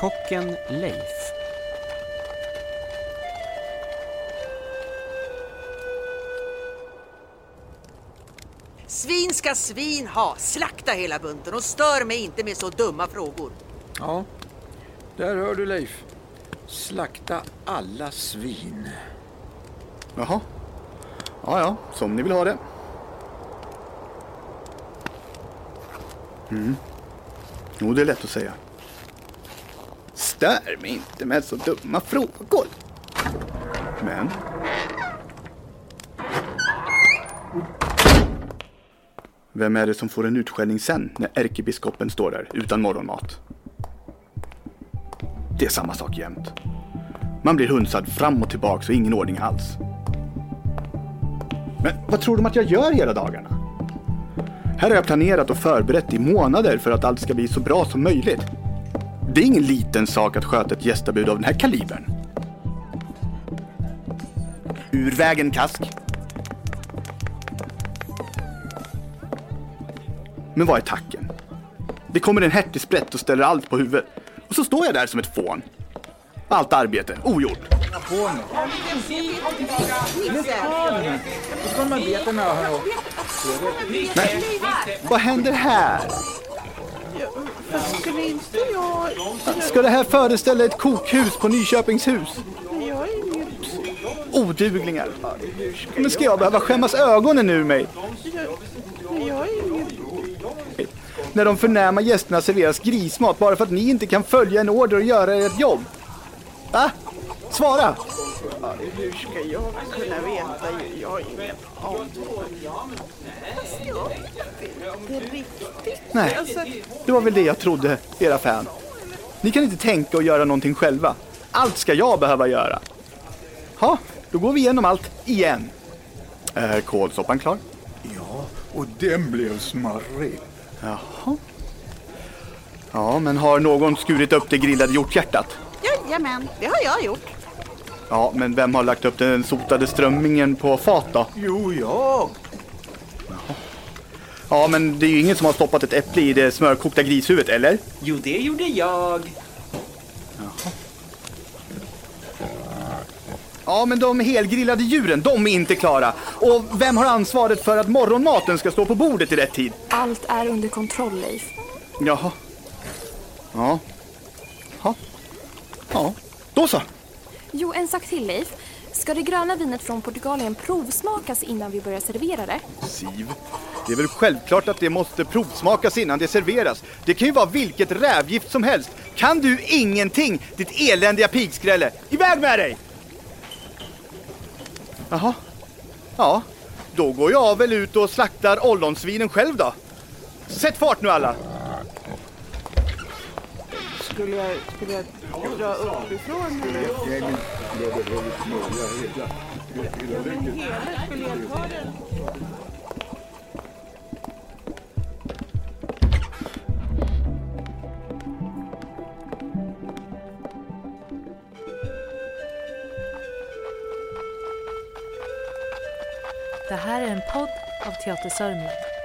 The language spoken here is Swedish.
Kocken Leif. Svin ska svin ha, slakta hela bunten och stör mig inte med så dumma frågor. Ja, där hör du Leif. Slakta alla svin. Jaha. Ja, ja, som ni vill ha det. Mm. Jo, det är lätt att säga. Stör mig inte med så dumma frågor. Men... Vem är det som får en utskällning sen när ärkebiskopen står där utan morgonmat? Det är samma sak jämt. Man blir hunsad fram och tillbaks och ingen ordning alls. Men vad tror de att jag gör hela dagarna? Här har jag planerat och förberett i månader för att allt ska bli så bra som möjligt. Det är ingen liten sak att sköta ett gästabud av den här kalibern. Ur vägen kask. Men vad är tacken? Det kommer en hertig och ställer allt på huvudet. Och så står jag där som ett fån. Allt arbete ogjort. Men vad händer här? Fast skulle inte jag... Ska det här föreställa ett kokhus på Nyköpingshus? Jag är inget... Oduglingar. Men ska jag behöva skämmas ögonen ur mig? Jag, är. När de förnäma gästerna serveras grismat bara för att ni inte kan följa en order och göra ert jobb? Va? Svara! Hur ska jag kunna veta? Jag har ingen aning. Fast jag vet inte riktigt. Nej, Alltså, det var väl det jag trodde, era fan. Ni kan inte tänka och göra någonting själva. Allt ska jag behöva göra. Ja, då går vi igenom allt igen. Är kålsoppan klar? Ja, och den blev smarrig. Jaha. Ja, men har någon skurit upp det grillade hjorthjärtat? jajamän, det har jag gjort. Ja, men vem har lagt upp den sotade strömmingen på fat då? Jo, jag. Ja, men det är ju ingen som har stoppat ett äpple i det smörkokta grishuvudet, eller? Jo, det gjorde jag. Ja, men de helgrillade djuren, de är inte klara. Och vem har ansvaret för att morgonmaten ska stå på bordet i rätt tid? Allt är under kontroll, Leif. Jaha. Ja. Ja. Ja. Då så. Jo, en sak till, Leif. Ska det gröna vinet från Portugalien provsmakas innan vi börjar servera det? Siv, det är väl självklart att det måste provsmakas innan det serveras. Det kan ju vara vilket rävgift som helst. Kan du ingenting, ditt eländiga pigskrälle? Iväg med dig! Jaha. Ja, då går jag väl ut och slaktar ollonsvinen själv då. Sätt fart nu alla! Skulle jag, skulle jag dra uppifrån eller? Hela, skulle jag ta den? Det här är en podd av Teater Sörmland.